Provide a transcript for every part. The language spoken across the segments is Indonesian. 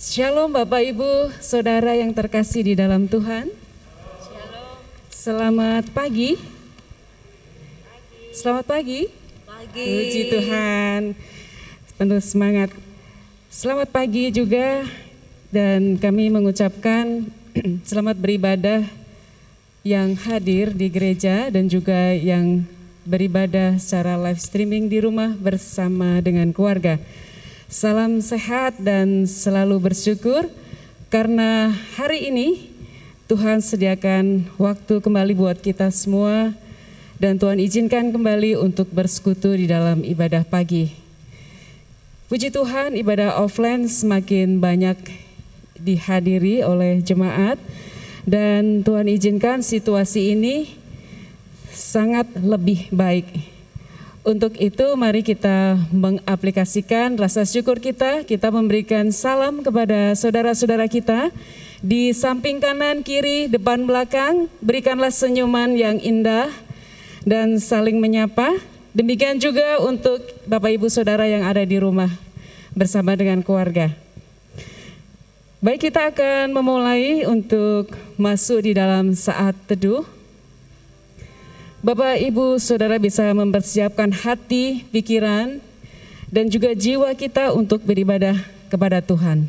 Shalom Bapak Ibu, Saudara yang terkasih di dalam Tuhan. Shalom. Selamat pagi. Selamat pagi. Pagi. Puji Tuhan. Penuh semangat. Selamat pagi juga dan kami mengucapkan selamat beribadah yang hadir di gereja dan juga yang beribadah secara live streaming di rumah bersama dengan keluarga. Salam sehat dan selalu bersyukur karena hari ini Tuhan sediakan waktu kembali buat kita semua dan Tuhan izinkan kembali untuk bersekutu di dalam ibadah pagi. Puji Tuhan, ibadah offline semakin banyak dihadiri oleh jemaat dan Tuhan izinkan situasi ini sangat lebih baik. Untuk itu mari kita mengaplikasikan rasa syukur kita, kita memberikan salam kepada saudara-saudara kita di samping kanan, kiri, depan, belakang, berikanlah senyuman yang indah dan saling menyapa. Demikian juga untuk Bapak Ibu Saudara yang ada di rumah bersama dengan keluarga. Baik kita akan memulai untuk masuk di dalam saat teduh. Bapak Ibu Saudara bisa mempersiapkan hati, pikiran, dan juga jiwa kita untuk beribadah kepada Tuhan.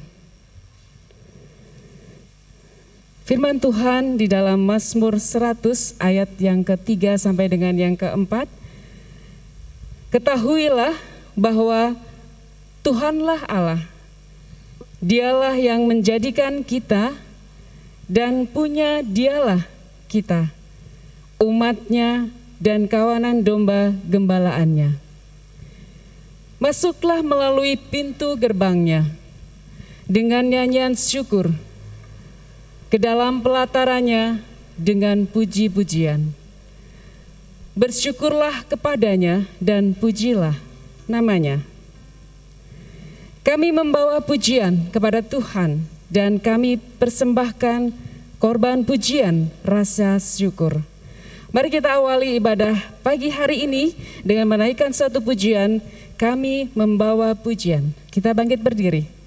Firman Tuhan di dalam Mazmur 100 ayat yang ketiga sampai dengan yang keempat. Ketahuilah bahwa Tuhanlah Allah. Dialah yang menjadikan kita dan punya dialah kita, umatnya dan kawanan domba gembalaannya. Masuklah melalui pintu gerbangnya dengan nyanyian syukur ke dalam pelatarannya dengan puji-pujian. Bersyukurlah kepadanya dan pujilah namanya. Kami membawa pujian kepada Tuhan dan kami persembahkan korban pujian rasa syukur. Mari kita awali ibadah pagi hari ini dengan menaikkan satu pujian. Kami membawa pujian. Kita bangkit berdiri.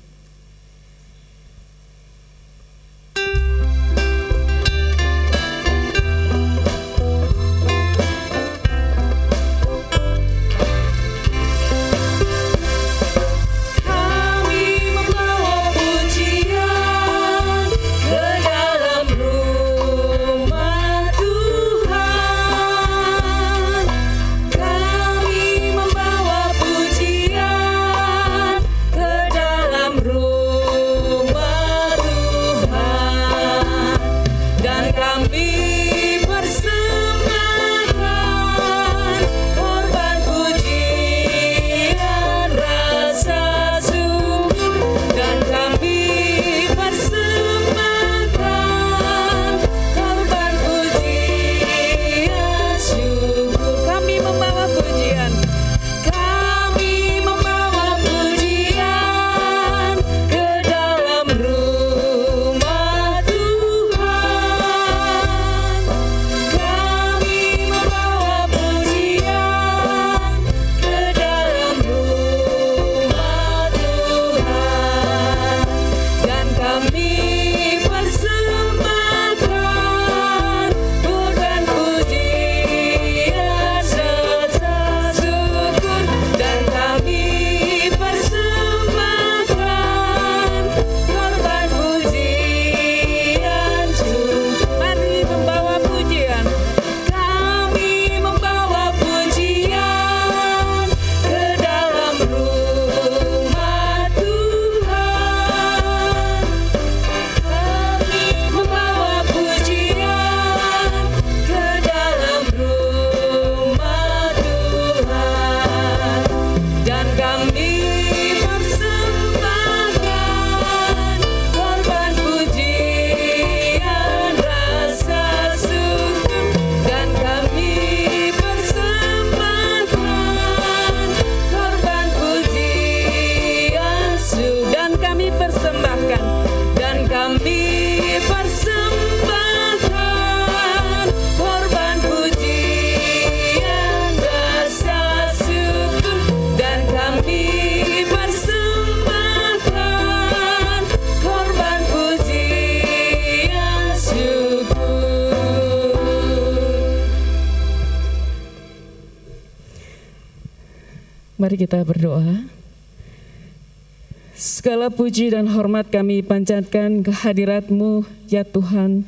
Puji dan hormat kami panjatkan kehadiratmu ya Tuhan.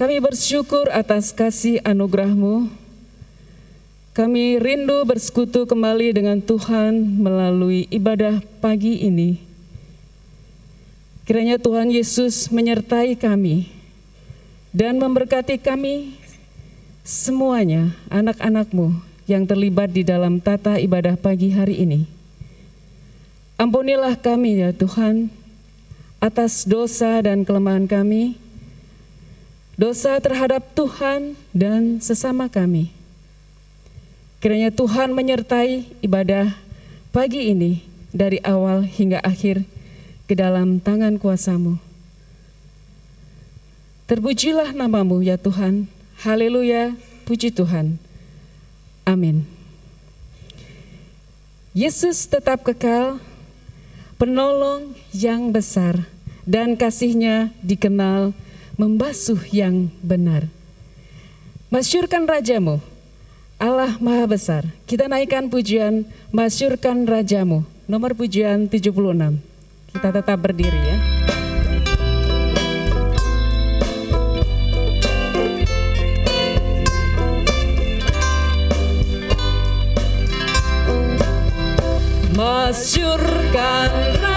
Kami bersyukur atas kasih anugerahmu. Kami rindu bersekutu kembali dengan Tuhan melalui ibadah pagi ini. Kiranya Tuhan Yesus menyertai kami dan memberkati kami semuanya, anak-anakmu yang terlibat di dalam tata ibadah pagi hari ini. Ampunilah kami ya Tuhan atas dosa dan kelemahan kami, dosa terhadap Tuhan dan sesama kami. Kiranya Tuhan menyertai ibadah pagi ini dari awal hingga akhir ke dalam tangan kuasamu. Terpujilah namamu ya Tuhan. Haleluya, puji Tuhan. Amin. Yesus tetap kekal, penolong yang besar, dan kasihnya dikenal membasuh yang benar. Masyurkan Rajamu, Allah Maha Besar. Kita naikkan pujian, masyurkan Rajamu. Nomor pujian 76. Kita tetap berdiri ya. Masyurkan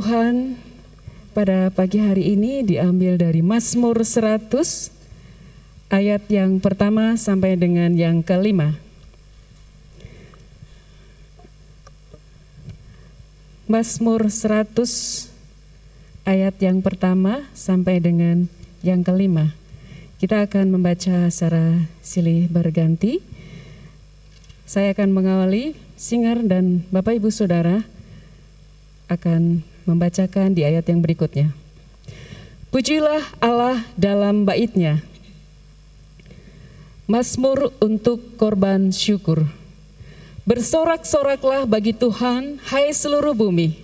Tuhan pada pagi hari ini diambil dari Mazmur 100 ayat yang pertama sampai dengan yang kelima. Mazmur 100 ayat yang pertama sampai dengan yang kelima. Kita akan membaca secara silih berganti. Saya akan mengawali singer dan Bapak Ibu Saudara akan membacakan di ayat yang berikutnya. Pujilah Allah dalam baitnya. Mazmur untuk korban syukur. Bersorak-soraklah bagi Tuhan, hai seluruh bumi.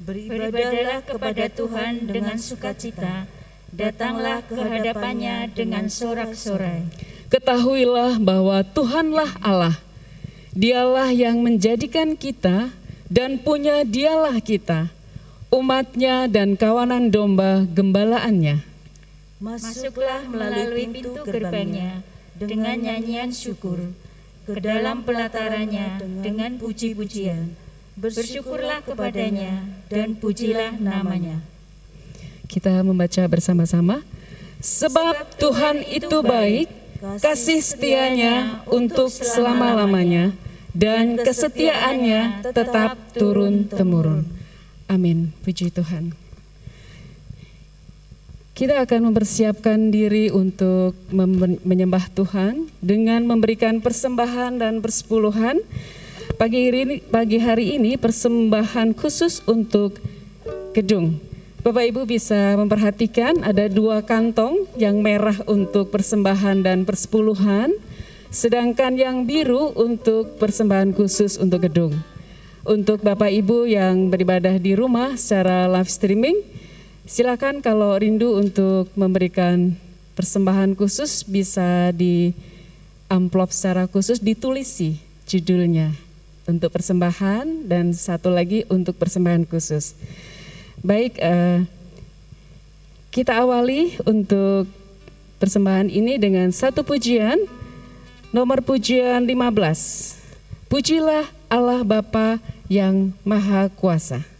Beribadahlah kepada Tuhan dengan sukacita, datanglah ke hadapannya dengan sorak-sorai. Ketahuilah bahwa Tuhanlah Allah, dialah yang menjadikan kita dan punya dialah kita, umatnya dan kawanan domba gembalaannya. Masuklah melalui pintu gerbangnya dengan nyanyian syukur, ke dalam pelatarannya dengan puji-pujian. Bersyukurlah kepadanya dan pujilah namanya. Kita membaca bersama-sama. Sebab Tuhan itu baik, kasih setianya untuk selama-lamanya dan kesetiaannya tetap turun-temurun. Amin. Puji Tuhan. Kita akan mempersiapkan diri untuk menyembah Tuhan dengan memberikan persembahan dan persepuluhan. pagi hari ini, pagi hari ini persembahan khusus untuk gedung. Bapak Ibu bisa memperhatikan ada dua kantong yang merah untuk persembahan dan persepuluhan, sedangkan yang biru untuk persembahan khusus untuk gedung. Untuk Bapak Ibu yang beribadah di rumah secara live streaming, silakan kalau rindu untuk memberikan persembahan khusus bisa di amplop secara khusus ditulisi judulnya untuk persembahan dan satu lagi untuk persembahan khusus. Baik, uh, kita awali untuk persembahan ini dengan satu pujian, nomor pujian 15. Pujilah Allah Bapa yang Maha Kuasa.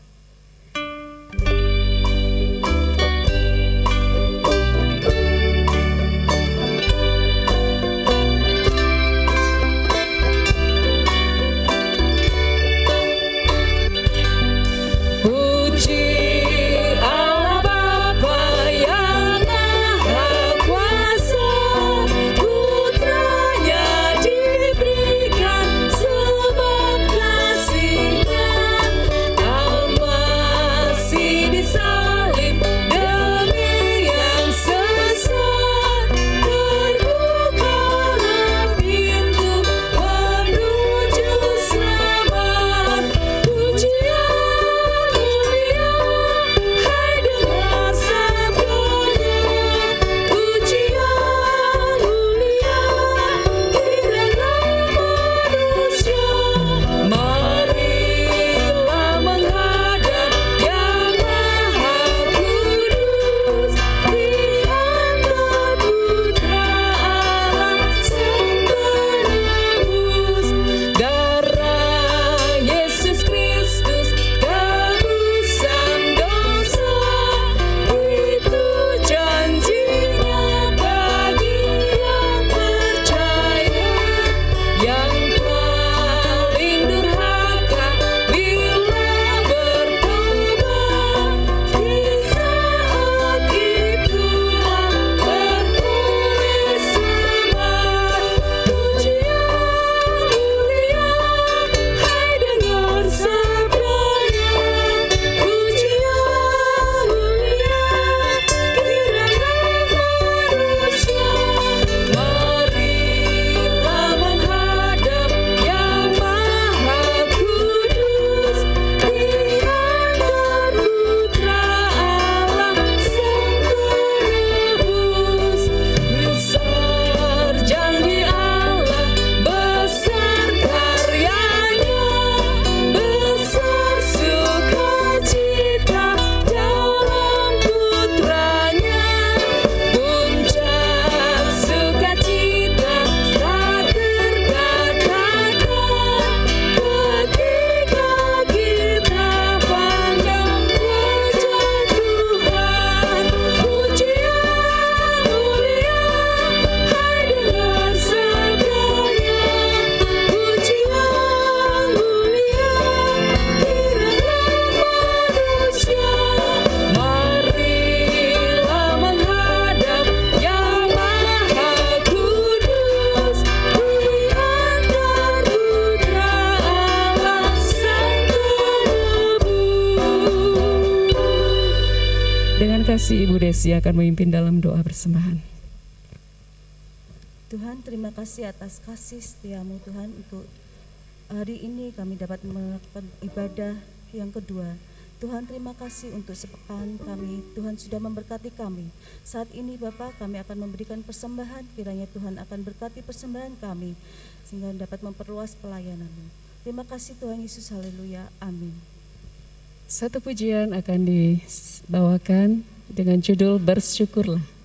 Desi akan memimpin dalam doa persembahan. Tuhan terima kasih atas kasih setiamu Tuhan untuk hari ini kami dapat melakukan ibadah yang kedua. Tuhan terima kasih untuk sepekan kami. Tuhan sudah memberkati kami. Saat ini Bapak kami akan memberikan persembahan. Kiranya Tuhan akan berkati persembahan kami sehingga dapat memperluas pelayananmu. Terima kasih Tuhan Yesus. Haleluya. Amin. Satu pujian akan dibawakan dengan judul Bersyukurlah.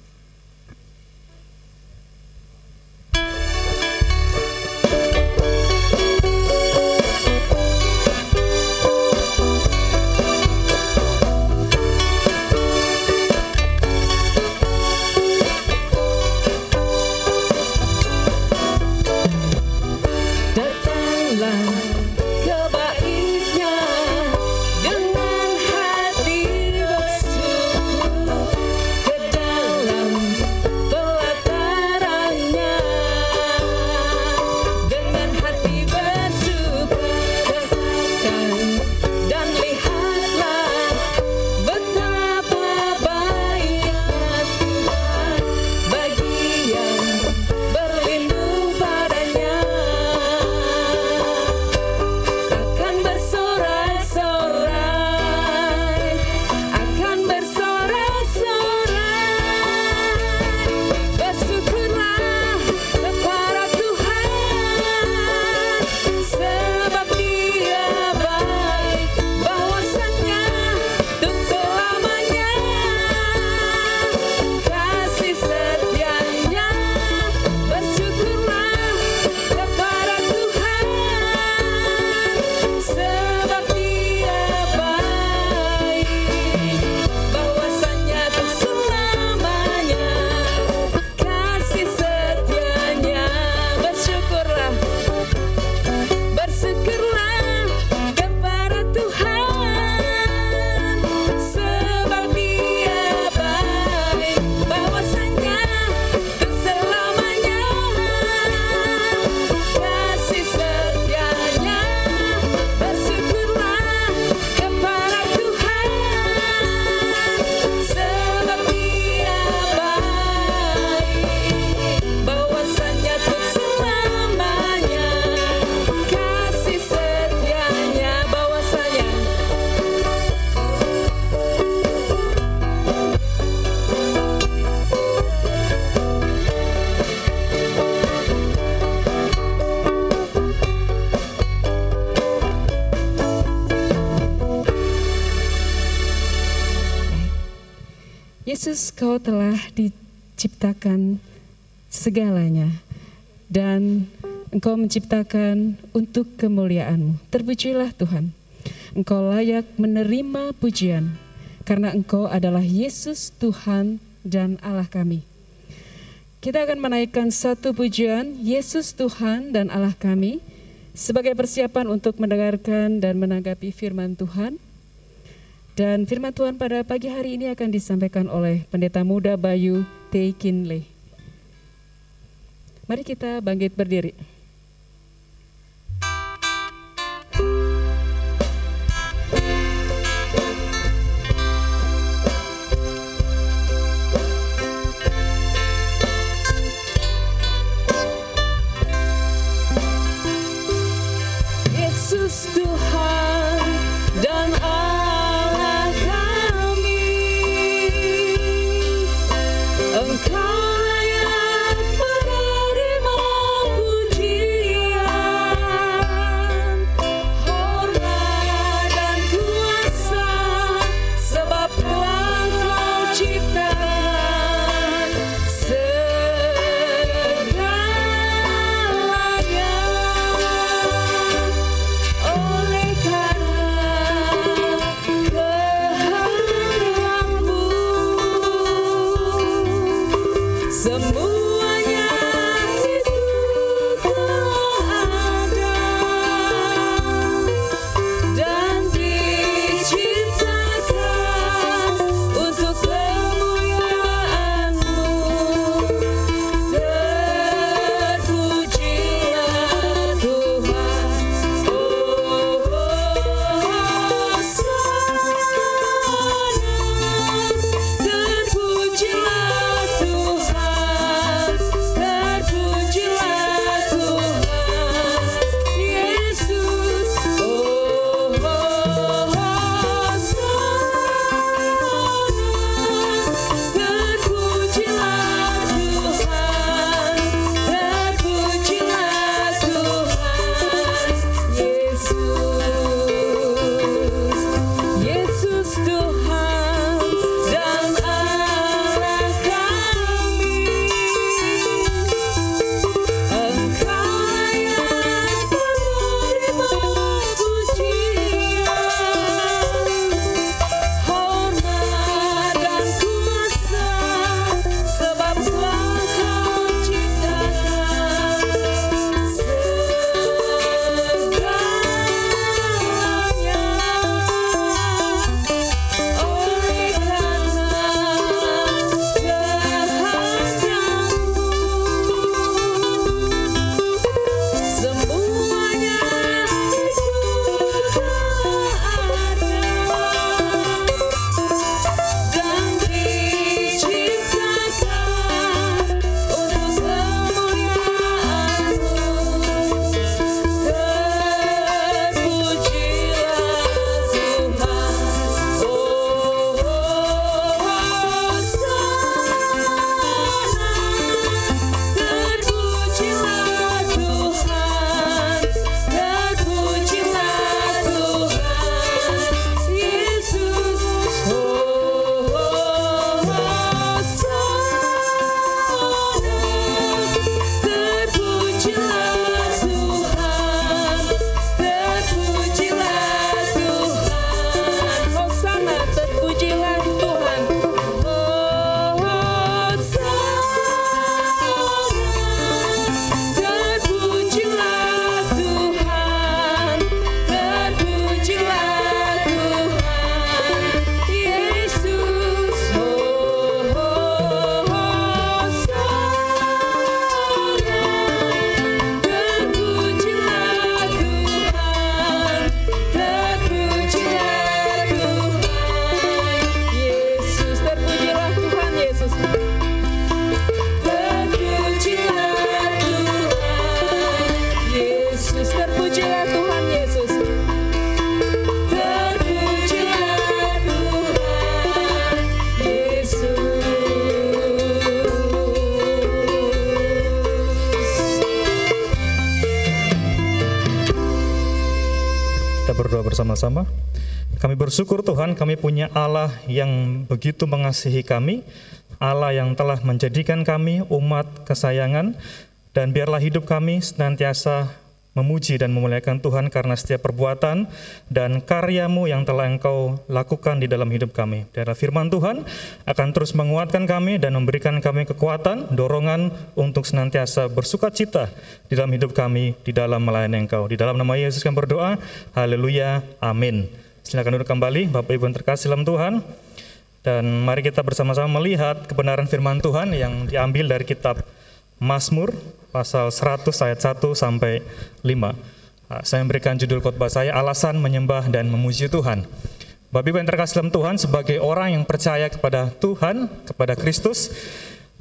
Yesus, kau telah diciptakan segalanya dan engkau menciptakan untuk kemuliaanmu. Terpujilah Tuhan. Engkau layak menerima pujian karena engkau adalah Yesus Tuhan dan Allah kami. Kita akan menaikkan satu pujian, Yesus Tuhan dan Allah kami, sebagai persiapan untuk mendengarkan dan menanggapi firman Tuhan. Dan firman Tuhan pada pagi hari ini akan disampaikan oleh Pendeta Muda Bayu T. Mari kita bangkit berdiri. bersama. Kami bersyukur Tuhan kami punya Allah yang begitu mengasihi kami, Allah yang telah menjadikan kami umat kesayangan, dan biarlah hidup kami senantiasa memuji dan memuliakan Tuhan karena setiap perbuatan dan karyamu yang telah Engkau lakukan di dalam hidup kami. Dalam firman Tuhan akan terus menguatkan kami dan memberikan kami kekuatan, dorongan untuk senantiasa bersuka cita di dalam hidup kami, di dalam melayani Engkau. Di dalam nama Yesus kami berdoa, haleluya, amin. Silakan duduk kembali, Bapak Ibu yang terkasih dalam Tuhan. Dan mari kita bersama-sama melihat kebenaran firman Tuhan yang diambil dari kitab Mazmur pasal 100 ayat 1 sampai 5. Ah, saya memberikan judul khotbah saya alasan menyembah dan memuji Tuhan. Bapak Ibu yang terkasih dalam Tuhan sebagai orang yang percaya kepada Tuhan, kepada Kristus,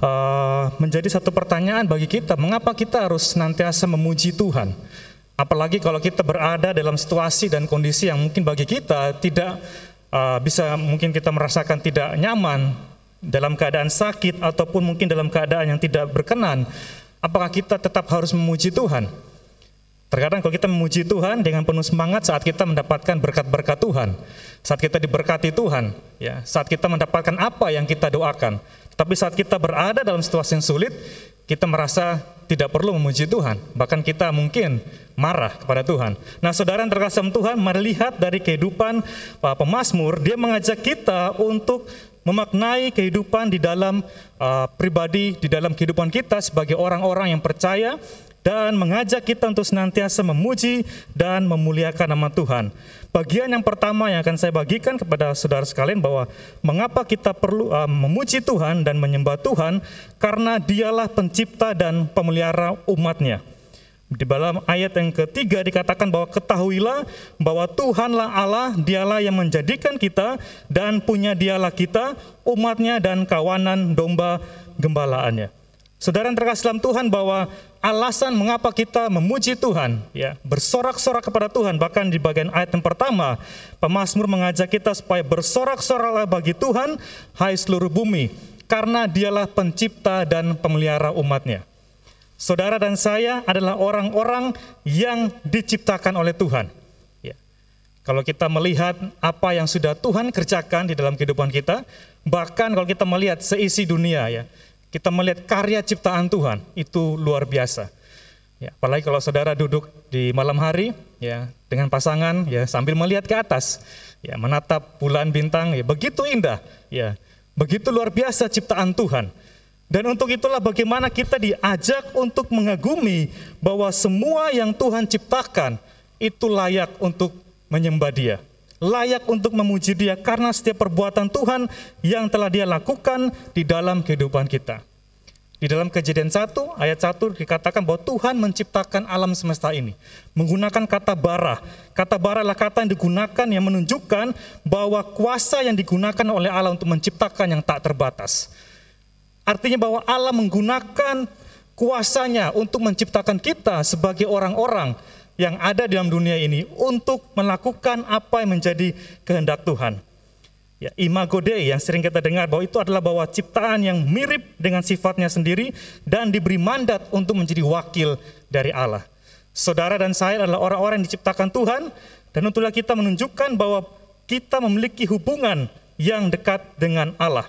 uh, menjadi satu pertanyaan bagi kita, mengapa kita harus senantiasa memuji Tuhan? Apalagi kalau kita berada dalam situasi dan kondisi yang mungkin bagi kita tidak uh, bisa mungkin kita merasakan tidak nyaman dalam keadaan sakit ataupun mungkin dalam keadaan yang tidak berkenan, apakah kita tetap harus memuji Tuhan? Terkadang kalau kita memuji Tuhan dengan penuh semangat saat kita mendapatkan berkat-berkat Tuhan, saat kita diberkati Tuhan, ya, saat kita mendapatkan apa yang kita doakan. Tapi saat kita berada dalam situasi yang sulit, kita merasa tidak perlu memuji Tuhan, bahkan kita mungkin marah kepada Tuhan. Nah, saudara yang terkasih Tuhan, mari lihat dari kehidupan Pak Pemasmur, dia mengajak kita untuk memaknai kehidupan di dalam uh, pribadi, di dalam kehidupan kita sebagai orang-orang yang percaya dan mengajak kita untuk senantiasa memuji dan memuliakan nama Tuhan. Bagian yang pertama yang akan saya bagikan kepada saudara sekalian bahwa mengapa kita perlu uh, memuji Tuhan dan menyembah Tuhan karena dialah pencipta dan pemelihara umatnya. Di dalam ayat yang ketiga dikatakan bahwa ketahuilah bahwa Tuhanlah Allah, dialah yang menjadikan kita dan punya dialah kita, umatnya dan kawanan domba gembalaannya. Saudara yang terkasih dalam Tuhan bahwa alasan mengapa kita memuji Tuhan, ya bersorak-sorak kepada Tuhan. Bahkan di bagian ayat yang pertama, pemazmur mengajak kita supaya bersorak-soraklah bagi Tuhan, hai seluruh bumi, karena dialah pencipta dan pemelihara umatnya. Saudara dan saya adalah orang-orang yang diciptakan oleh Tuhan. Ya. Kalau kita melihat apa yang sudah Tuhan kerjakan di dalam kehidupan kita, bahkan kalau kita melihat seisi dunia ya, kita melihat karya ciptaan Tuhan itu luar biasa. Ya, apalagi kalau saudara duduk di malam hari ya dengan pasangan ya sambil melihat ke atas ya menatap bulan bintang ya begitu indah ya begitu luar biasa ciptaan Tuhan. Dan untuk itulah bagaimana kita diajak untuk mengagumi bahwa semua yang Tuhan ciptakan itu layak untuk menyembah Dia layak untuk memuji dia karena setiap perbuatan Tuhan yang telah dia lakukan di dalam kehidupan kita. Di dalam kejadian 1 ayat 1 dikatakan bahwa Tuhan menciptakan alam semesta ini. Menggunakan kata bara. Kata bara adalah kata yang digunakan yang menunjukkan bahwa kuasa yang digunakan oleh Allah untuk menciptakan yang tak terbatas. Artinya bahwa Allah menggunakan kuasanya untuk menciptakan kita sebagai orang-orang yang ada dalam dunia ini untuk melakukan apa yang menjadi kehendak Tuhan. Ya, imago Dei yang sering kita dengar bahwa itu adalah bahwa ciptaan yang mirip dengan sifatnya sendiri dan diberi mandat untuk menjadi wakil dari Allah. Saudara dan saya adalah orang-orang yang diciptakan Tuhan dan untuklah kita menunjukkan bahwa kita memiliki hubungan yang dekat dengan Allah.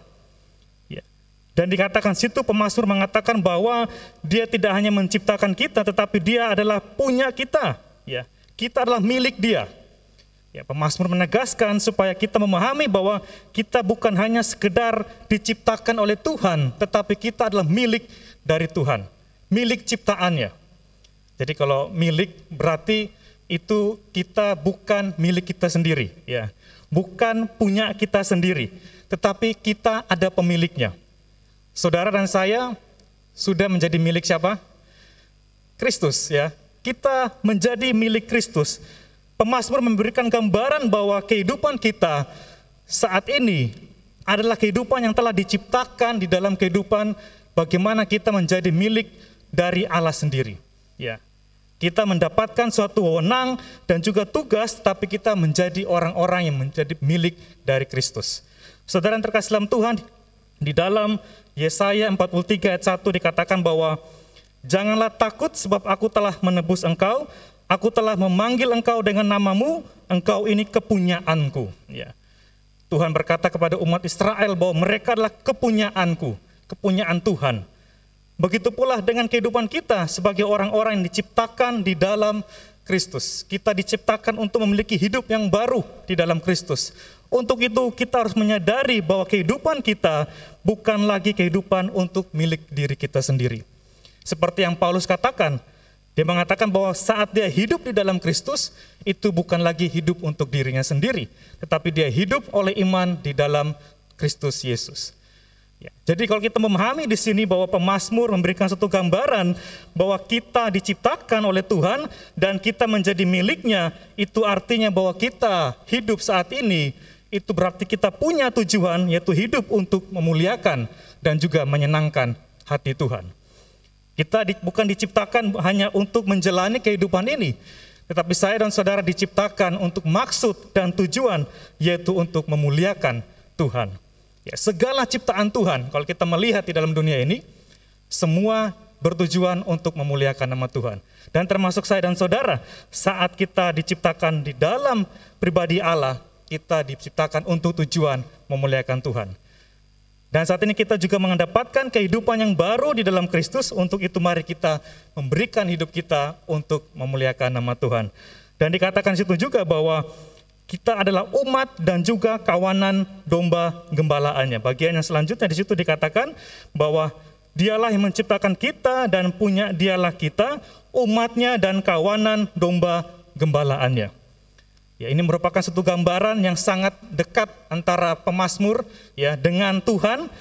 Dan dikatakan situ pemasmur mengatakan bahwa dia tidak hanya menciptakan kita tetapi dia adalah punya kita, ya. Kita adalah milik dia. Ya, pemasmur menegaskan supaya kita memahami bahwa kita bukan hanya sekedar diciptakan oleh Tuhan, tetapi kita adalah milik dari Tuhan, milik ciptaannya. Jadi kalau milik berarti itu kita bukan milik kita sendiri, ya. Bukan punya kita sendiri, tetapi kita ada pemiliknya. Saudara dan saya sudah menjadi milik siapa? Kristus ya. Kita menjadi milik Kristus. Pemasmur memberikan gambaran bahwa kehidupan kita saat ini adalah kehidupan yang telah diciptakan di dalam kehidupan bagaimana kita menjadi milik dari Allah sendiri. Ya. Kita mendapatkan suatu wewenang dan juga tugas, tapi kita menjadi orang-orang yang menjadi milik dari Kristus. Saudara yang terkasih dalam Tuhan, di dalam Yesaya 43 ayat 1 dikatakan bahwa Janganlah takut sebab aku telah menebus engkau, Aku telah memanggil engkau dengan namamu, engkau ini kepunyaanku. Ya. Tuhan berkata kepada umat Israel bahwa mereka adalah kepunyaanku, kepunyaan Tuhan. Begitu pula dengan kehidupan kita sebagai orang-orang yang diciptakan di dalam Kristus. Kita diciptakan untuk memiliki hidup yang baru di dalam Kristus. Untuk itu kita harus menyadari bahwa kehidupan kita bukan lagi kehidupan untuk milik diri kita sendiri. Seperti yang Paulus katakan, dia mengatakan bahwa saat dia hidup di dalam Kristus, itu bukan lagi hidup untuk dirinya sendiri, tetapi dia hidup oleh iman di dalam Kristus Yesus. Ya, jadi kalau kita memahami di sini bahwa pemazmur memberikan satu gambaran bahwa kita diciptakan oleh Tuhan dan kita menjadi miliknya, itu artinya bahwa kita hidup saat ini itu berarti kita punya tujuan yaitu hidup untuk memuliakan dan juga menyenangkan hati Tuhan. Kita di, bukan diciptakan hanya untuk menjalani kehidupan ini, tetapi saya dan saudara diciptakan untuk maksud dan tujuan, yaitu untuk memuliakan Tuhan. Ya, segala ciptaan Tuhan, kalau kita melihat di dalam dunia ini, semua bertujuan untuk memuliakan nama Tuhan. Dan termasuk saya dan saudara, saat kita diciptakan di dalam pribadi Allah, kita diciptakan untuk tujuan memuliakan Tuhan. Dan saat ini kita juga mendapatkan kehidupan yang baru di dalam Kristus. Untuk itu mari kita memberikan hidup kita untuk memuliakan nama Tuhan. Dan dikatakan situ juga bahwa kita adalah umat dan juga kawanan domba gembalaannya. Bagian yang selanjutnya di situ dikatakan bahwa dialah yang menciptakan kita dan punya dialah kita, umatnya dan kawanan domba gembalaannya. Ya, ini merupakan satu gambaran yang sangat dekat antara pemazmur ya dengan Tuhan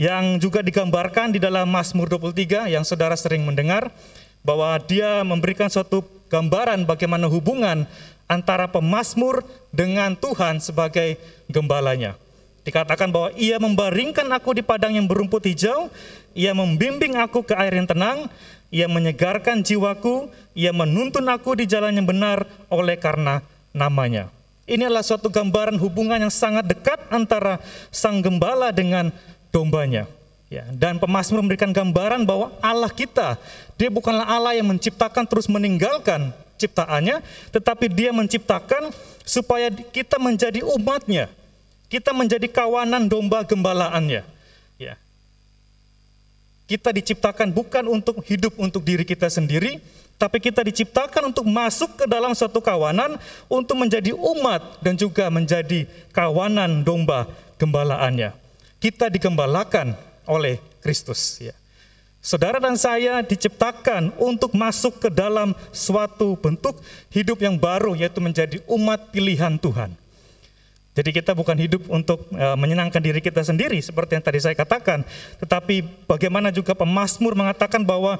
yang juga digambarkan di dalam Mazmur 23 yang saudara sering mendengar bahwa dia memberikan suatu gambaran bagaimana hubungan antara pemazmur dengan Tuhan sebagai gembalanya. Dikatakan bahwa ia membaringkan aku di padang yang berumput hijau, ia membimbing aku ke air yang tenang, ia menyegarkan jiwaku, ia menuntun aku di jalan yang benar oleh karena namanya. Ini adalah suatu gambaran hubungan yang sangat dekat antara sang gembala dengan dombanya. Ya, dan pemazmur memberikan gambaran bahwa Allah kita, dia bukanlah Allah yang menciptakan terus meninggalkan ciptaannya, tetapi dia menciptakan supaya kita menjadi umatnya, kita menjadi kawanan domba gembalaannya. Ya. Kita diciptakan bukan untuk hidup untuk diri kita sendiri, tapi kita diciptakan untuk masuk ke dalam suatu kawanan untuk menjadi umat dan juga menjadi kawanan domba gembalaannya. Kita digembalakan oleh Kristus ya. Saudara dan saya diciptakan untuk masuk ke dalam suatu bentuk hidup yang baru yaitu menjadi umat pilihan Tuhan. Jadi kita bukan hidup untuk uh, menyenangkan diri kita sendiri seperti yang tadi saya katakan, tetapi bagaimana juga pemazmur mengatakan bahwa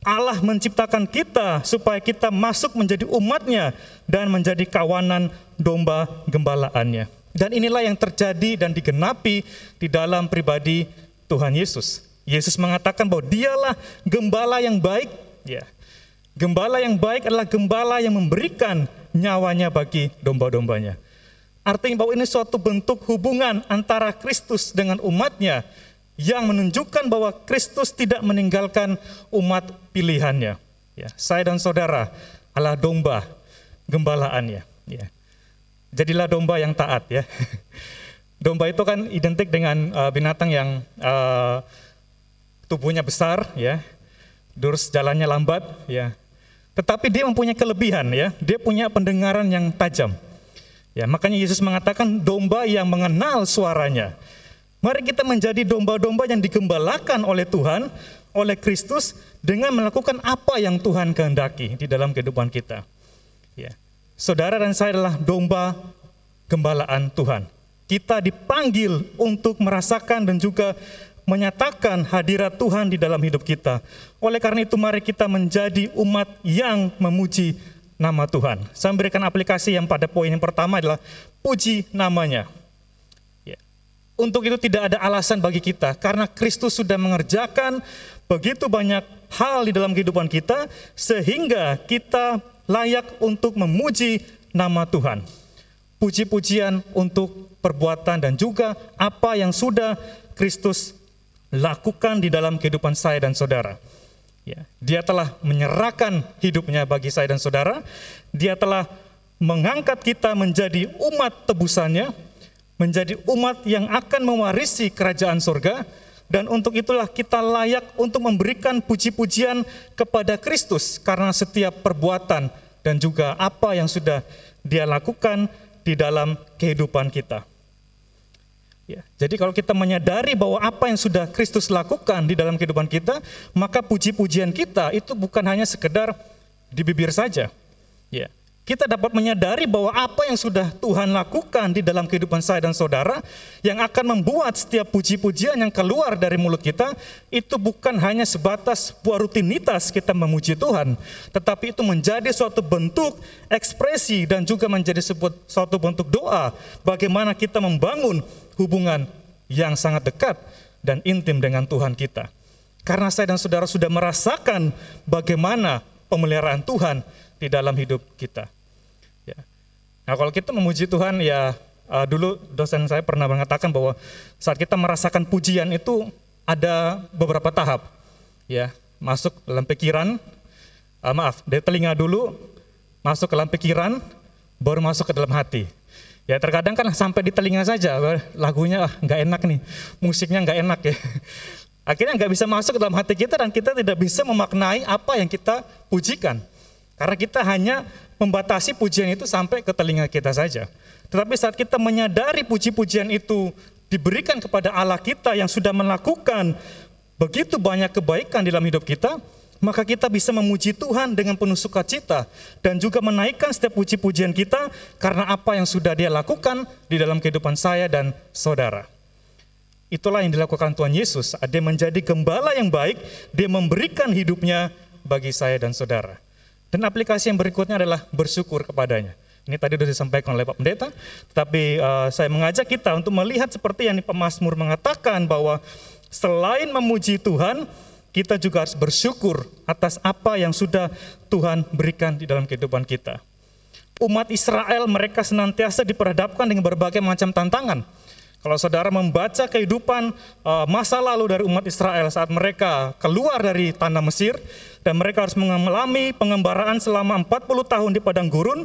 Allah menciptakan kita supaya kita masuk menjadi umatnya dan menjadi kawanan domba gembalaannya. Dan inilah yang terjadi dan digenapi di dalam pribadi Tuhan Yesus. Yesus mengatakan bahwa dialah gembala yang baik. Ya. Gembala yang baik adalah gembala yang memberikan nyawanya bagi domba-dombanya. Artinya bahwa ini suatu bentuk hubungan antara Kristus dengan umatnya yang menunjukkan bahwa Kristus tidak meninggalkan umat pilihannya. Ya, saya dan saudara adalah domba gembalaannya. Ya. Jadilah domba yang taat ya. Domba itu kan identik dengan uh, binatang yang uh, tubuhnya besar ya, terus jalannya lambat ya. Tetapi dia mempunyai kelebihan ya, dia punya pendengaran yang tajam. Ya, makanya Yesus mengatakan domba yang mengenal suaranya. Mari kita menjadi domba-domba yang digembalakan oleh Tuhan, oleh Kristus dengan melakukan apa yang Tuhan kehendaki di dalam kehidupan kita. Ya. Saudara dan saya adalah domba gembalaan Tuhan. Kita dipanggil untuk merasakan dan juga menyatakan hadirat Tuhan di dalam hidup kita. Oleh karena itu mari kita menjadi umat yang memuji nama Tuhan. Saya memberikan aplikasi yang pada poin yang pertama adalah puji namanya. Untuk itu tidak ada alasan bagi kita karena Kristus sudah mengerjakan begitu banyak hal di dalam kehidupan kita sehingga kita layak untuk memuji nama Tuhan. Puji-pujian untuk perbuatan dan juga apa yang sudah Kristus lakukan di dalam kehidupan saya dan saudara. Ya, dia telah menyerahkan hidupnya bagi saya dan saudara. Dia telah mengangkat kita menjadi umat tebusannya, menjadi umat yang akan mewarisi kerajaan surga. Dan untuk itulah kita layak untuk memberikan puji-pujian kepada Kristus karena setiap perbuatan dan juga apa yang sudah dia lakukan di dalam kehidupan kita. Ya, jadi kalau kita menyadari bahwa apa yang sudah Kristus lakukan di dalam kehidupan kita, maka puji-pujian kita itu bukan hanya sekedar di bibir saja. Ya, kita dapat menyadari bahwa apa yang sudah Tuhan lakukan di dalam kehidupan saya dan saudara yang akan membuat setiap puji-pujian yang keluar dari mulut kita itu bukan hanya sebatas sebuah rutinitas kita memuji Tuhan, tetapi itu menjadi suatu bentuk ekspresi dan juga menjadi sebuah suatu bentuk doa bagaimana kita membangun hubungan yang sangat dekat dan intim dengan Tuhan kita. Karena saya dan saudara sudah merasakan bagaimana pemeliharaan Tuhan di dalam hidup kita. Nah kalau kita memuji Tuhan ya uh, dulu dosen saya pernah mengatakan bahwa saat kita merasakan pujian itu ada beberapa tahap. Ya masuk dalam pikiran uh, maaf dari telinga dulu masuk ke dalam pikiran baru masuk ke dalam hati. Ya terkadang kan sampai di telinga saja lagunya ah, nggak enak nih musiknya nggak enak ya. Akhirnya nggak bisa masuk ke dalam hati kita dan kita tidak bisa memaknai apa yang kita pujikan karena kita hanya membatasi pujian itu sampai ke telinga kita saja. Tetapi saat kita menyadari puji-pujian itu diberikan kepada Allah kita yang sudah melakukan begitu banyak kebaikan dalam hidup kita, maka kita bisa memuji Tuhan dengan penuh sukacita dan juga menaikkan setiap puji-pujian kita karena apa yang sudah Dia lakukan di dalam kehidupan saya dan saudara. Itulah yang dilakukan Tuhan Yesus. Dia menjadi gembala yang baik, Dia memberikan hidupnya bagi saya dan saudara. Dan aplikasi yang berikutnya adalah bersyukur kepadanya. Ini tadi sudah disampaikan oleh Pak Pendeta, tetapi uh, saya mengajak kita untuk melihat seperti yang Pemasmur mengatakan bahwa selain memuji Tuhan, kita juga harus bersyukur atas apa yang sudah Tuhan berikan di dalam kehidupan kita. Umat Israel mereka senantiasa diperhadapkan dengan berbagai macam tantangan kalau saudara membaca kehidupan uh, masa lalu dari umat Israel saat mereka keluar dari tanah Mesir dan mereka harus mengalami pengembaraan selama 40 tahun di padang gurun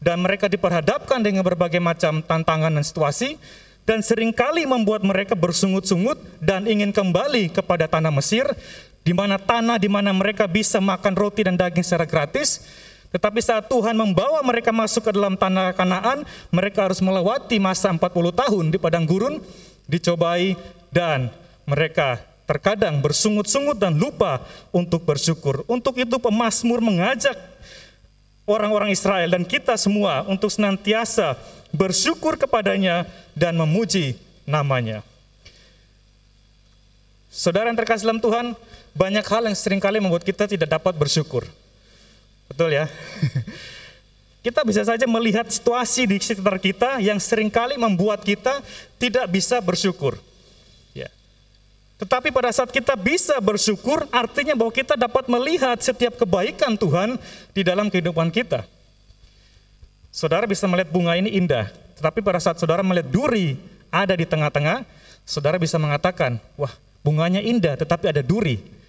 dan mereka diperhadapkan dengan berbagai macam tantangan dan situasi dan sering kali membuat mereka bersungut-sungut dan ingin kembali kepada tanah Mesir di mana tanah di mana mereka bisa makan roti dan daging secara gratis tetapi saat Tuhan membawa mereka masuk ke dalam tanah Kanaan, mereka harus melewati masa 40 tahun di padang gurun, dicobai dan mereka terkadang bersungut-sungut dan lupa untuk bersyukur. Untuk itu pemazmur mengajak orang-orang Israel dan kita semua untuk senantiasa bersyukur kepadanya dan memuji namanya. Saudara yang terkasih dalam Tuhan, banyak hal yang sering kali membuat kita tidak dapat bersyukur. Betul ya? Kita bisa saja melihat situasi di sekitar kita yang sering kali membuat kita tidak bisa bersyukur. Ya. Tetapi pada saat kita bisa bersyukur, artinya bahwa kita dapat melihat setiap kebaikan Tuhan di dalam kehidupan kita. Saudara bisa melihat bunga ini indah, tetapi pada saat saudara melihat duri ada di tengah-tengah, saudara bisa mengatakan, wah bunganya indah tetapi ada duri.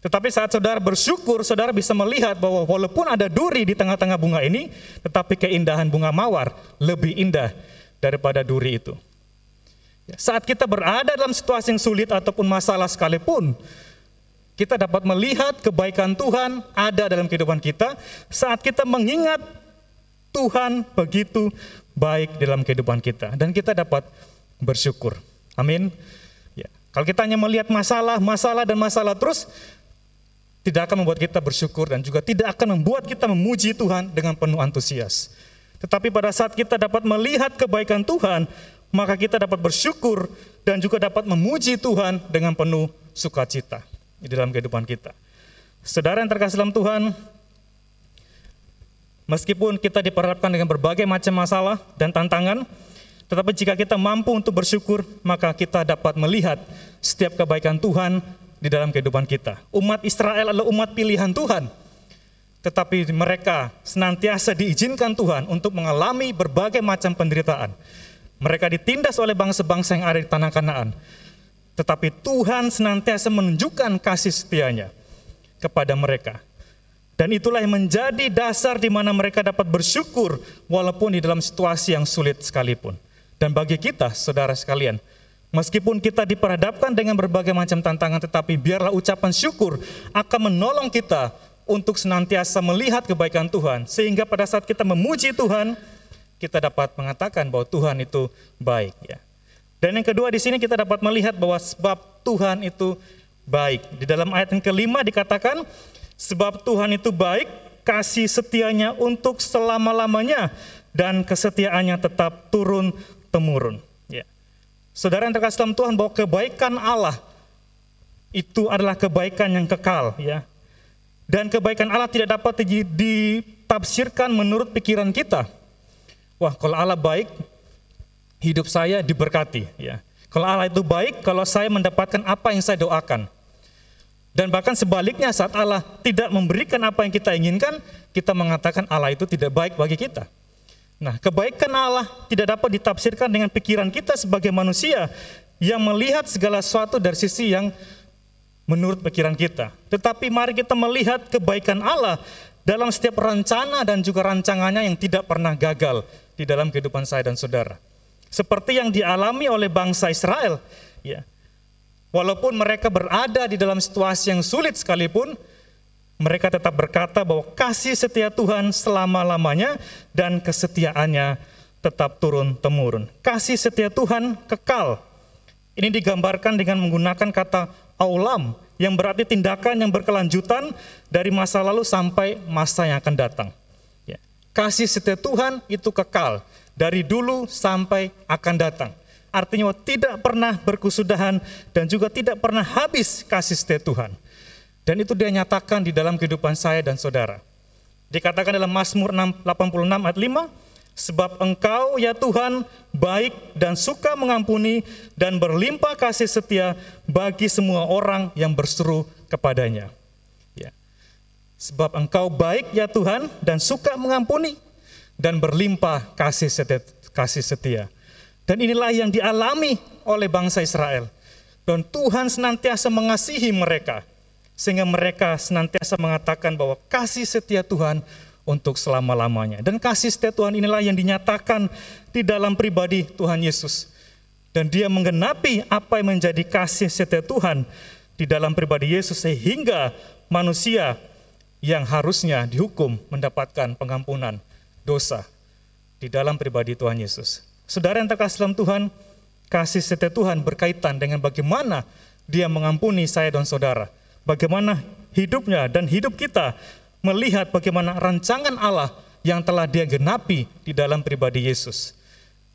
Tetapi saat saudara bersyukur, saudara bisa melihat bahwa walaupun ada duri di tengah-tengah bunga ini, tetapi keindahan bunga mawar lebih indah daripada duri itu. Ya, saat kita berada dalam situasi yang sulit ataupun masalah sekalipun, kita dapat melihat kebaikan Tuhan ada dalam kehidupan kita saat kita mengingat Tuhan begitu baik dalam kehidupan kita dan kita dapat bersyukur. Amin. Ya. Kalau kita hanya melihat masalah, masalah dan masalah terus, tidak akan membuat kita bersyukur dan juga tidak akan membuat kita memuji Tuhan dengan penuh antusias. Tetapi pada saat kita dapat melihat kebaikan Tuhan, maka kita dapat bersyukur dan juga dapat memuji Tuhan dengan penuh sukacita di dalam kehidupan kita. Saudara yang terkasih dalam Tuhan, meskipun kita diperhadapkan dengan berbagai macam masalah dan tantangan, tetapi jika kita mampu untuk bersyukur, maka kita dapat melihat setiap kebaikan Tuhan di dalam kehidupan kita. Umat Israel adalah umat pilihan Tuhan. Tetapi mereka senantiasa diizinkan Tuhan untuk mengalami berbagai macam penderitaan. Mereka ditindas oleh bangsa-bangsa yang ada di tanah Kanaan. Tetapi Tuhan senantiasa menunjukkan kasih setianya. kepada mereka. Dan itulah yang menjadi dasar di mana mereka dapat bersyukur walaupun di dalam situasi yang sulit sekalipun. Dan bagi kita, saudara sekalian, meskipun kita diperhadapkan dengan berbagai macam tantangan, tetapi biarlah ucapan syukur akan menolong kita untuk senantiasa melihat kebaikan Tuhan. Sehingga pada saat kita memuji Tuhan, kita dapat mengatakan bahwa Tuhan itu baik. Ya. Dan yang kedua di sini kita dapat melihat bahwa sebab Tuhan itu baik. Di dalam ayat yang kelima dikatakan, Sebab Tuhan itu baik, kasih setianya untuk selama-lamanya, dan kesetiaannya tetap turun-temurun. Saudara yang terkasih dalam Tuhan, bahwa kebaikan Allah itu adalah kebaikan yang kekal. ya. Dan kebaikan Allah tidak dapat ditafsirkan menurut pikiran kita. Wah, kalau Allah baik, hidup saya diberkati. ya. Kalau Allah itu baik, kalau saya mendapatkan apa yang saya doakan. Dan bahkan sebaliknya saat Allah tidak memberikan apa yang kita inginkan, kita mengatakan Allah itu tidak baik bagi kita. Nah, kebaikan Allah tidak dapat ditafsirkan dengan pikiran kita sebagai manusia yang melihat segala sesuatu dari sisi yang menurut pikiran kita. Tetapi mari kita melihat kebaikan Allah dalam setiap rencana dan juga rancangannya yang tidak pernah gagal di dalam kehidupan saya dan saudara. Seperti yang dialami oleh bangsa Israel, ya. Walaupun mereka berada di dalam situasi yang sulit sekalipun, mereka tetap berkata bahwa kasih setia Tuhan selama-lamanya dan kesetiaannya tetap turun-temurun. Kasih setia Tuhan kekal. Ini digambarkan dengan menggunakan kata aulam yang berarti tindakan yang berkelanjutan dari masa lalu sampai masa yang akan datang. Ya. Kasih setia Tuhan itu kekal dari dulu sampai akan datang. Artinya tidak pernah berkusudahan dan juga tidak pernah habis kasih setia Tuhan. Dan itu dia nyatakan di dalam kehidupan saya dan saudara. Dikatakan dalam Mazmur 86 ayat 5, sebab engkau ya Tuhan baik dan suka mengampuni dan berlimpah kasih setia bagi semua orang yang berseru kepadanya. Ya. Sebab engkau baik ya Tuhan dan suka mengampuni dan berlimpah kasih setia. Kasih setia. Dan inilah yang dialami oleh bangsa Israel. Dan Tuhan senantiasa mengasihi mereka. Sehingga mereka senantiasa mengatakan bahwa kasih setia Tuhan untuk selama-lamanya. Dan kasih setia Tuhan inilah yang dinyatakan di dalam pribadi Tuhan Yesus. Dan dia menggenapi apa yang menjadi kasih setia Tuhan di dalam pribadi Yesus sehingga manusia yang harusnya dihukum mendapatkan pengampunan dosa di dalam pribadi Tuhan Yesus. Saudara yang terkasih dalam Tuhan, kasih setia Tuhan berkaitan dengan bagaimana dia mengampuni saya dan saudara. Bagaimana hidupnya dan hidup kita melihat bagaimana rancangan Allah yang telah dia genapi di dalam pribadi Yesus.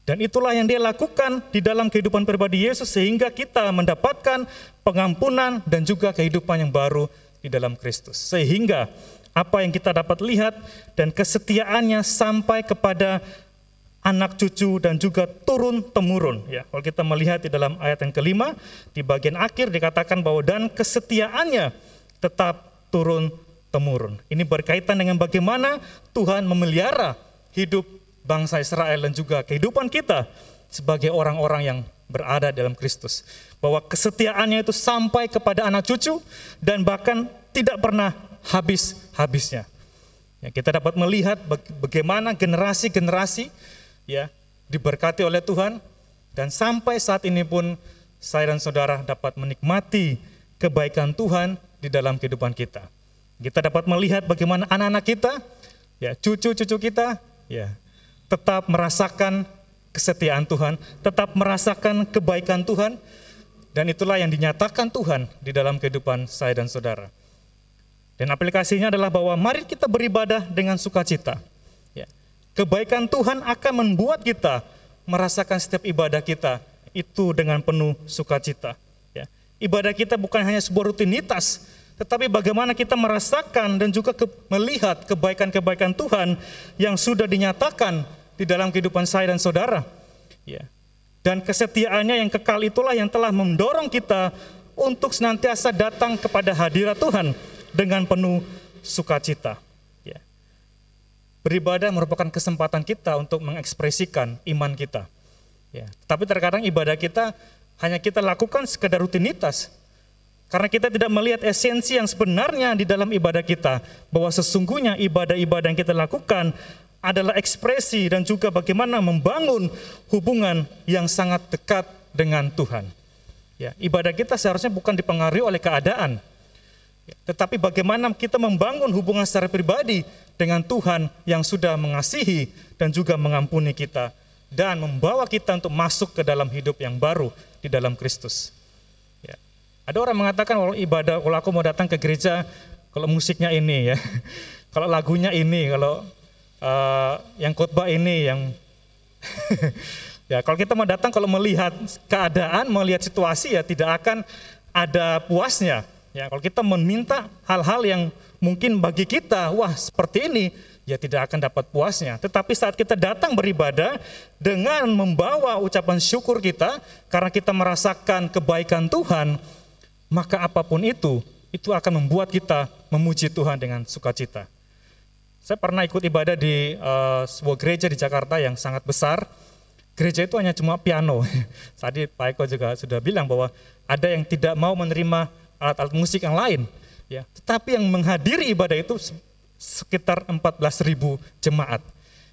Dan itulah yang dia lakukan di dalam kehidupan pribadi Yesus sehingga kita mendapatkan pengampunan dan juga kehidupan yang baru di dalam Kristus. Sehingga apa yang kita dapat lihat dan kesetiaannya sampai kepada anak cucu dan juga turun temurun ya. Kalau kita melihat di dalam ayat yang kelima di bagian akhir dikatakan bahwa dan kesetiaannya tetap turun temurun. Ini berkaitan dengan bagaimana Tuhan memelihara hidup bangsa Israel dan juga kehidupan kita sebagai orang-orang yang berada dalam Kristus. Bahwa kesetiaannya itu sampai kepada anak cucu dan bahkan tidak pernah habis-habisnya. Ya, kita dapat melihat bagaimana generasi-generasi ya diberkati oleh Tuhan dan sampai saat ini pun saya dan saudara dapat menikmati kebaikan Tuhan di dalam kehidupan kita. Kita dapat melihat bagaimana anak-anak kita, ya cucu-cucu kita, ya tetap merasakan kesetiaan Tuhan, tetap merasakan kebaikan Tuhan, dan itulah yang dinyatakan Tuhan di dalam kehidupan saya dan saudara. Dan aplikasinya adalah bahwa mari kita beribadah dengan sukacita. Kebaikan Tuhan akan membuat kita merasakan setiap ibadah kita itu dengan penuh sukacita. Ya. Ibadah kita bukan hanya sebuah rutinitas, tetapi bagaimana kita merasakan dan juga ke, melihat kebaikan-kebaikan Tuhan yang sudah dinyatakan di dalam kehidupan saya dan saudara. Ya. Dan kesetiaannya yang kekal itulah yang telah mendorong kita untuk senantiasa datang kepada hadirat Tuhan dengan penuh sukacita. Beribadah merupakan kesempatan kita untuk mengekspresikan iman kita. Ya. Tapi terkadang ibadah kita hanya kita lakukan sekedar rutinitas. Karena kita tidak melihat esensi yang sebenarnya di dalam ibadah kita, bahwa sesungguhnya ibadah-ibadah yang kita lakukan adalah ekspresi dan juga bagaimana membangun hubungan yang sangat dekat dengan Tuhan. Ya, ibadah kita seharusnya bukan dipengaruhi oleh keadaan, ya, tetapi bagaimana kita membangun hubungan secara pribadi dengan Tuhan yang sudah mengasihi dan juga mengampuni kita dan membawa kita untuk masuk ke dalam hidup yang baru di dalam Kristus. Ya. Ada orang mengatakan kalau ibadah, kalau aku mau datang ke gereja, kalau musiknya ini ya, kalau lagunya ini, kalau uh, yang khotbah ini, yang Ya, kalau kita mau datang kalau melihat keadaan, melihat situasi ya tidak akan ada puasnya. Ya, kalau kita meminta hal-hal yang mungkin bagi kita, wah seperti ini, ya tidak akan dapat puasnya. Tetapi saat kita datang beribadah dengan membawa ucapan syukur kita karena kita merasakan kebaikan Tuhan, maka apa pun itu, itu akan membuat kita memuji Tuhan dengan sukacita. Saya pernah ikut ibadah di uh, sebuah gereja di Jakarta yang sangat besar gereja itu hanya cuma piano. Tadi Pak Eko juga sudah bilang bahwa ada yang tidak mau menerima alat-alat musik yang lain. Ya, tetapi yang menghadiri ibadah itu sekitar 14.000 jemaat.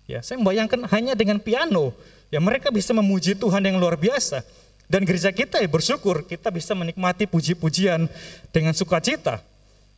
Ya, saya membayangkan hanya dengan piano, ya mereka bisa memuji Tuhan yang luar biasa. Dan gereja kita ya bersyukur kita bisa menikmati puji-pujian dengan sukacita.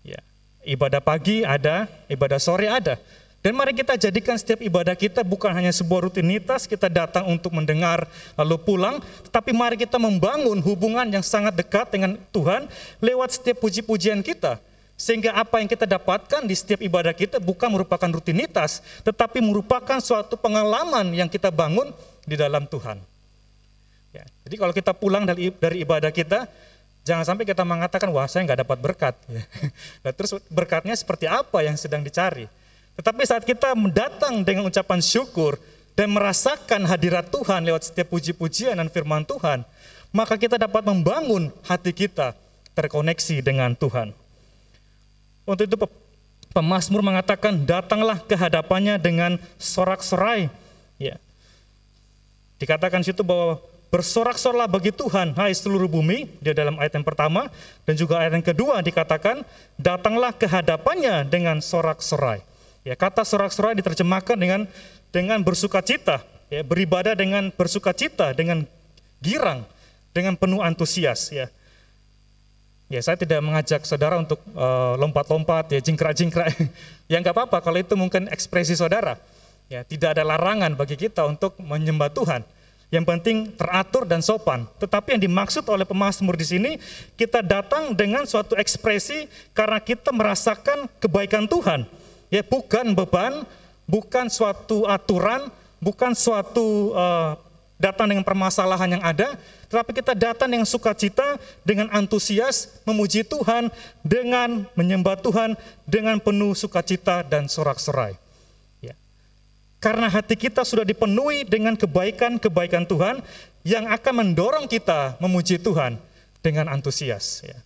Ya, ibadah pagi ada, ibadah sore ada. Dan mari kita jadikan setiap ibadah kita bukan hanya sebuah rutinitas, kita datang untuk mendengar lalu pulang, tetapi mari kita membangun hubungan yang sangat dekat dengan Tuhan lewat setiap puji-pujian kita. Sehingga apa yang kita dapatkan di setiap ibadah kita bukan merupakan rutinitas, tetapi merupakan suatu pengalaman yang kita bangun di dalam Tuhan. Ya, jadi kalau kita pulang dari, dari ibadah kita, jangan sampai kita mengatakan, wah saya nggak dapat berkat. Ya. Terus berkatnya seperti apa yang sedang dicari? Tetapi saat kita mendatang dengan ucapan syukur dan merasakan hadirat Tuhan lewat setiap puji-pujian dan firman Tuhan, maka kita dapat membangun hati kita terkoneksi dengan Tuhan. Untuk itu pemazmur mengatakan, datanglah ke hadapannya dengan sorak-sorai. Ya. Dikatakan situ bahwa bersorak-soraklah bagi Tuhan, hai seluruh bumi, dia dalam ayat yang pertama, dan juga ayat yang kedua dikatakan, datanglah ke hadapannya dengan sorak-sorai. Ya, kata sorak-sorai diterjemahkan dengan dengan bersukacita, ya, beribadah dengan bersukacita, dengan girang, dengan penuh antusias. Ya, ya saya tidak mengajak saudara untuk uh, lompat-lompat, ya jingkrak-jingkrak. ya nggak apa-apa kalau itu mungkin ekspresi saudara. Ya, tidak ada larangan bagi kita untuk menyembah Tuhan. Yang penting teratur dan sopan. Tetapi yang dimaksud oleh pemazmur di sini, kita datang dengan suatu ekspresi karena kita merasakan kebaikan Tuhan ya bukan beban, bukan suatu aturan, bukan suatu uh, datang dengan permasalahan yang ada, tetapi kita datang dengan sukacita, dengan antusias, memuji Tuhan, dengan menyembah Tuhan, dengan penuh sukacita dan sorak-sorai. Ya. Karena hati kita sudah dipenuhi dengan kebaikan-kebaikan Tuhan yang akan mendorong kita memuji Tuhan dengan antusias. Ya.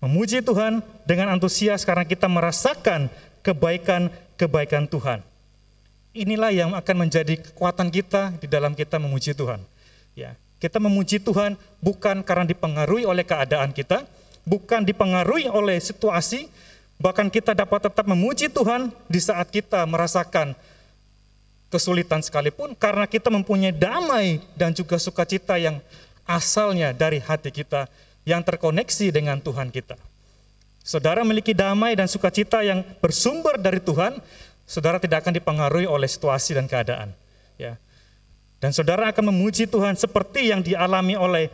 Memuji Tuhan dengan antusias karena kita merasakan kebaikan-kebaikan Tuhan. Inilah yang akan menjadi kekuatan kita di dalam kita memuji Tuhan. Ya, kita memuji Tuhan bukan karena dipengaruhi oleh keadaan kita, bukan dipengaruhi oleh situasi, bahkan kita dapat tetap memuji Tuhan di saat kita merasakan kesulitan sekalipun karena kita mempunyai damai dan juga sukacita yang asalnya dari hati kita yang terkoneksi dengan Tuhan kita. Saudara memiliki damai dan sukacita yang bersumber dari Tuhan, saudara tidak akan dipengaruhi oleh situasi dan keadaan. Ya. Dan saudara akan memuji Tuhan seperti yang dialami oleh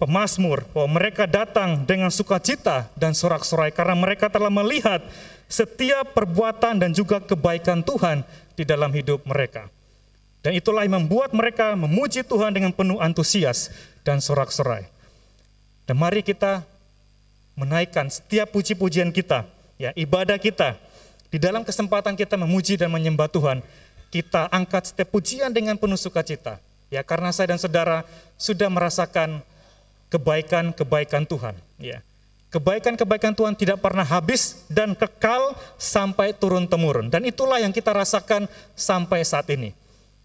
pemazmur, bahwa mereka datang dengan sukacita dan sorak-sorai karena mereka telah melihat setiap perbuatan dan juga kebaikan Tuhan di dalam hidup mereka. Dan itulah yang membuat mereka memuji Tuhan dengan penuh antusias dan sorak-sorai. Dan mari kita menaikkan setiap puji-pujian kita, ya ibadah kita. Di dalam kesempatan kita memuji dan menyembah Tuhan, kita angkat setiap pujian dengan penuh sukacita. Ya, karena saya dan saudara sudah merasakan kebaikan-kebaikan Tuhan, ya. Kebaikan-kebaikan Tuhan tidak pernah habis dan kekal sampai turun temurun. Dan itulah yang kita rasakan sampai saat ini.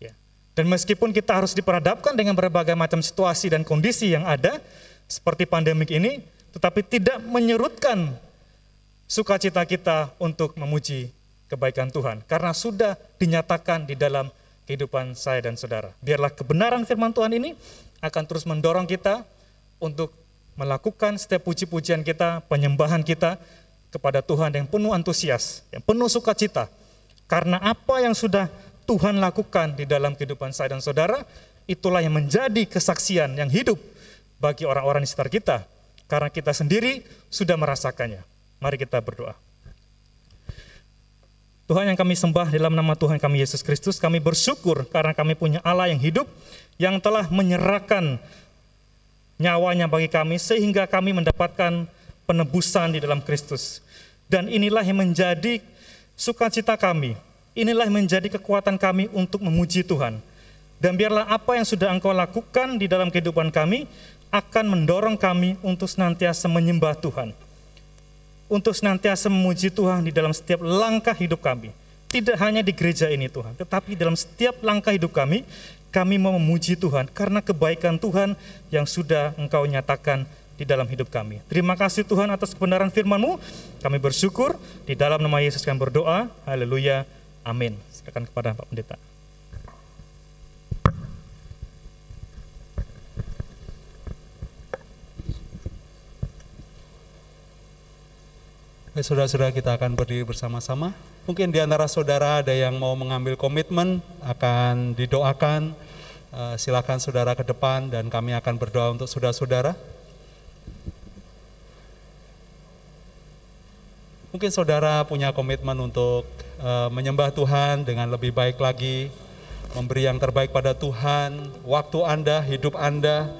Ya. Dan meskipun kita harus diperhadapkan dengan berbagai macam situasi dan kondisi yang ada, seperti pandemik ini, tetapi tidak menyerutkan sukacita kita untuk memuji kebaikan Tuhan karena sudah dinyatakan di dalam kehidupan saya dan saudara. Biarlah kebenaran firman Tuhan ini akan terus mendorong kita untuk melakukan setiap puji-pujian kita, penyembahan kita kepada Tuhan yang penuh antusias, yang penuh sukacita. Karena apa yang sudah Tuhan lakukan di dalam kehidupan saya dan saudara, itulah yang menjadi kesaksian yang hidup bagi orang-orang di sekitar kita. Karena kita sendiri sudah merasakannya. Mari kita berdoa. Tuhan yang kami sembah dalam nama Tuhan kami Yesus Kristus, kami bersyukur karena kami punya Allah yang hidup, yang telah menyerahkan nyawanya bagi kami, sehingga kami mendapatkan penebusan di dalam Kristus. Dan inilah yang menjadi sukacita kami, inilah yang menjadi kekuatan kami untuk memuji Tuhan. Dan biarlah apa yang sudah engkau lakukan di dalam kehidupan kami, akan mendorong kami untuk senantiasa menyembah Tuhan untuk senantiasa memuji Tuhan di dalam setiap langkah hidup kami. Tidak hanya di gereja ini Tuhan, tetapi dalam setiap langkah hidup kami, kami mau memuji Tuhan karena kebaikan Tuhan yang sudah Engkau nyatakan di dalam hidup kami. Terima kasih Tuhan atas kebenaran firman-Mu. Kami bersyukur di dalam nama Yesus kami berdoa. Haleluya. Amin. Silakan kepada Pak Pendeta. Saudara-saudara kita akan berdiri bersama-sama. Mungkin di antara saudara ada yang mau mengambil komitmen akan didoakan. Uh, silakan saudara ke depan dan kami akan berdoa untuk saudara-saudara. Mungkin saudara punya komitmen untuk uh, menyembah Tuhan dengan lebih baik lagi, memberi yang terbaik pada Tuhan, waktu Anda, hidup Anda,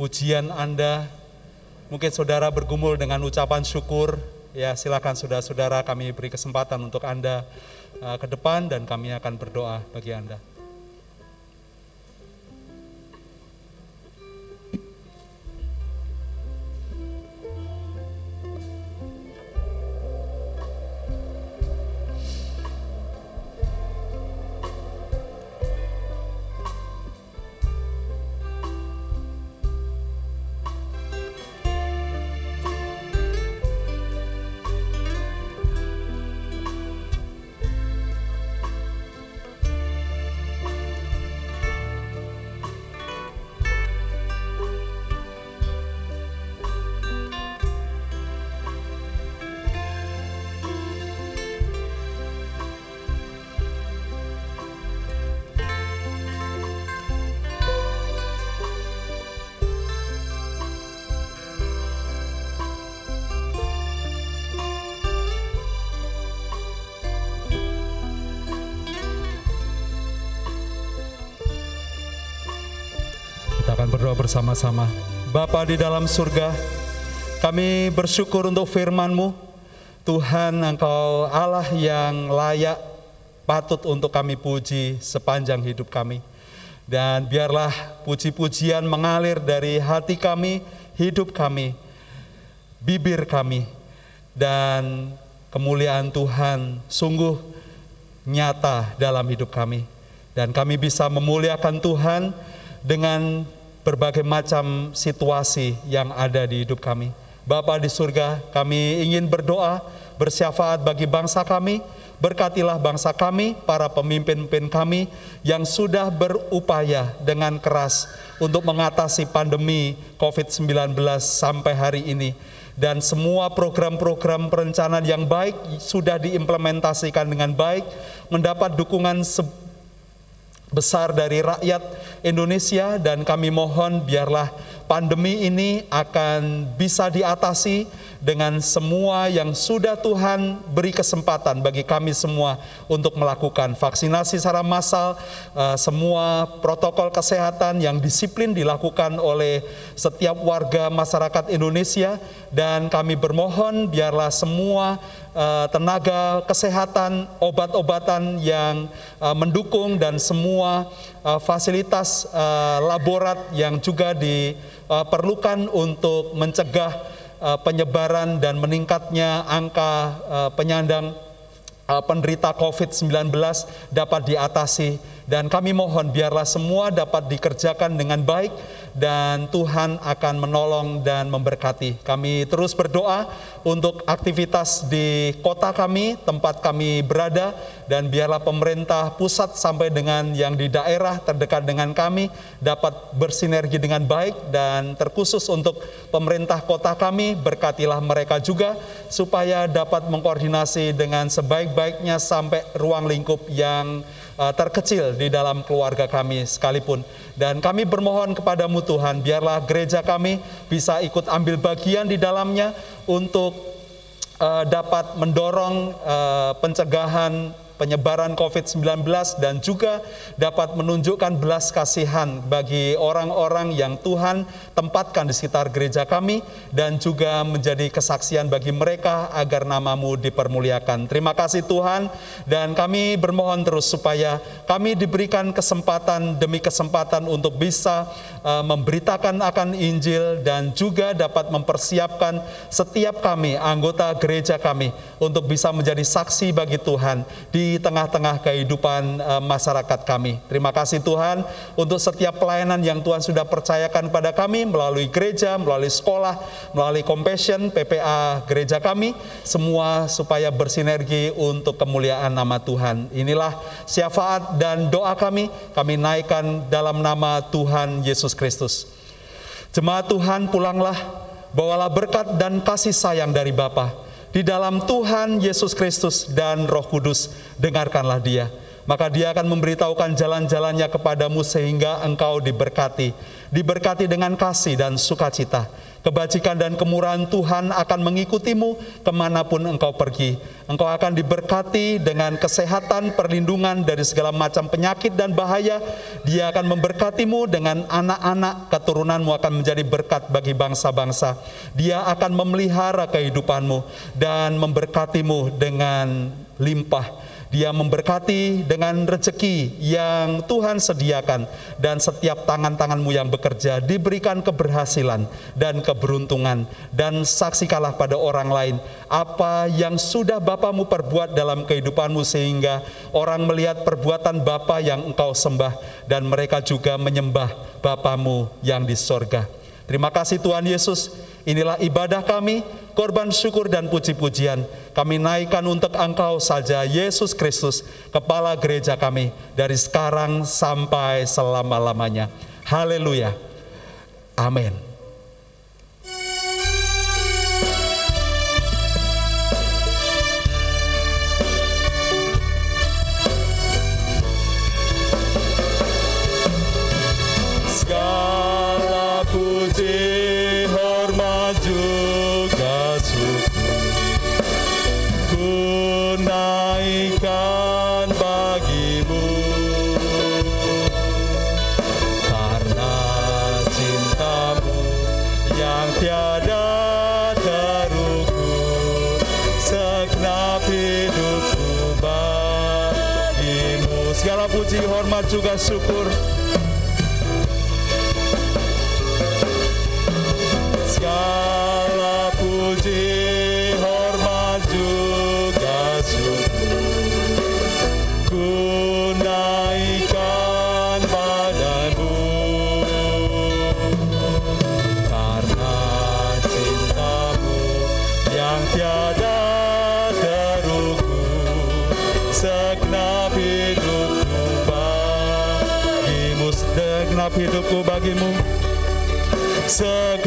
pujian Anda, Mungkin saudara bergumul dengan ucapan syukur, ya silakan saudara-saudara kami beri kesempatan untuk Anda uh, ke depan dan kami akan berdoa bagi Anda. Berdoa bersama-sama. Bapa di dalam surga, kami bersyukur untuk firman-Mu. Tuhan, Engkau Allah yang layak patut untuk kami puji sepanjang hidup kami. Dan biarlah puji-pujian mengalir dari hati kami, hidup kami, bibir kami, dan kemuliaan Tuhan sungguh nyata dalam hidup kami. Dan kami bisa memuliakan Tuhan dengan berbagai macam situasi yang ada di hidup kami. Bapa di surga, kami ingin berdoa, bersyafaat bagi bangsa kami, berkatilah bangsa kami, para pemimpin-pemimpin kami yang sudah berupaya dengan keras untuk mengatasi pandemi COVID-19 sampai hari ini. Dan semua program-program perencanaan yang baik sudah diimplementasikan dengan baik, mendapat dukungan besar dari rakyat Indonesia dan kami mohon biarlah pandemi ini akan bisa diatasi dengan semua yang sudah Tuhan beri kesempatan bagi kami semua untuk melakukan vaksinasi secara massal, eh, semua protokol kesehatan yang disiplin dilakukan oleh setiap warga masyarakat Indonesia. Dan kami bermohon biarlah semua eh, tenaga kesehatan, obat-obatan yang eh, mendukung dan semua fasilitas laborat yang juga diperlukan untuk mencegah Uh, penyebaran dan meningkatnya angka uh, penyandang uh, penderita COVID-19 dapat diatasi. Dan kami mohon biarlah semua dapat dikerjakan dengan baik dan Tuhan akan menolong dan memberkati. Kami terus berdoa untuk aktivitas di kota kami, tempat kami berada, dan biarlah pemerintah pusat sampai dengan yang di daerah terdekat dengan kami dapat bersinergi dengan baik dan terkhusus untuk pemerintah kota kami, berkatilah mereka juga supaya dapat mengkoordinasi dengan sebaik-baiknya sampai ruang lingkup yang uh, terkecil di dalam keluarga kami sekalipun. Dan kami bermohon kepadamu Tuhan, biarlah gereja kami bisa ikut ambil bagian di dalamnya untuk uh, dapat mendorong uh, pencegahan penyebaran COVID-19 dan juga dapat menunjukkan belas kasihan bagi orang-orang yang Tuhan tempatkan di sekitar gereja kami dan juga menjadi kesaksian bagi mereka agar namamu dipermuliakan. Terima kasih Tuhan dan kami bermohon terus supaya kami diberikan kesempatan demi kesempatan untuk bisa uh, memberitakan akan Injil dan juga dapat mempersiapkan setiap kami anggota gereja kami untuk bisa menjadi saksi bagi Tuhan di tengah-tengah kehidupan uh, masyarakat kami. Terima kasih Tuhan untuk setiap pelayanan yang Tuhan sudah percayakan pada kami melalui gereja, melalui sekolah, melalui compassion, PPA gereja kami, semua supaya bersinergi untuk kemuliaan nama Tuhan. Inilah syafaat dan doa kami, kami naikkan dalam nama Tuhan Yesus Kristus. Jemaat Tuhan pulanglah, bawalah berkat dan kasih sayang dari Bapa di dalam Tuhan Yesus Kristus dan Roh Kudus, dengarkanlah dia. Maka dia akan memberitahukan jalan-jalannya kepadamu sehingga engkau diberkati. Diberkati dengan kasih dan sukacita Kebajikan dan kemurahan Tuhan akan mengikutimu ke mana pun engkau pergi. Engkau akan diberkati dengan kesehatan, perlindungan dari segala macam penyakit dan bahaya. Dia akan memberkatimu dengan anak-anak, keturunanmu akan menjadi berkat bagi bangsa-bangsa. Dia akan memelihara kehidupanmu dan memberkatimu dengan limpah dia memberkati dengan rezeki yang Tuhan sediakan dan setiap tangan-tanganmu yang bekerja diberikan keberhasilan dan keberuntungan dan saksikanlah pada orang lain apa yang sudah Bapamu perbuat dalam kehidupanmu sehingga orang melihat perbuatan Bapa yang engkau sembah dan mereka juga menyembah Bapamu yang di sorga. Terima kasih Tuhan Yesus. Inilah ibadah kami, korban syukur dan puji-pujian. Kami naikkan untuk Engkau saja, Yesus Kristus, Kepala gereja kami, dari sekarang sampai selama-lamanya. Haleluya. Amin. Juga syukur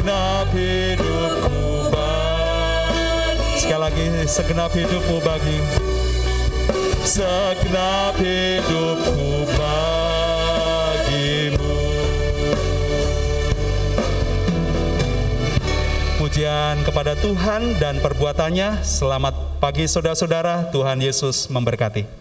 segenap hidupku bagi. Sekali lagi segenap hidupku bagi. Segenap hidupku bagimu. Pujian kepada Tuhan dan perbuatannya. Selamat pagi saudara-saudara. Tuhan Yesus memberkati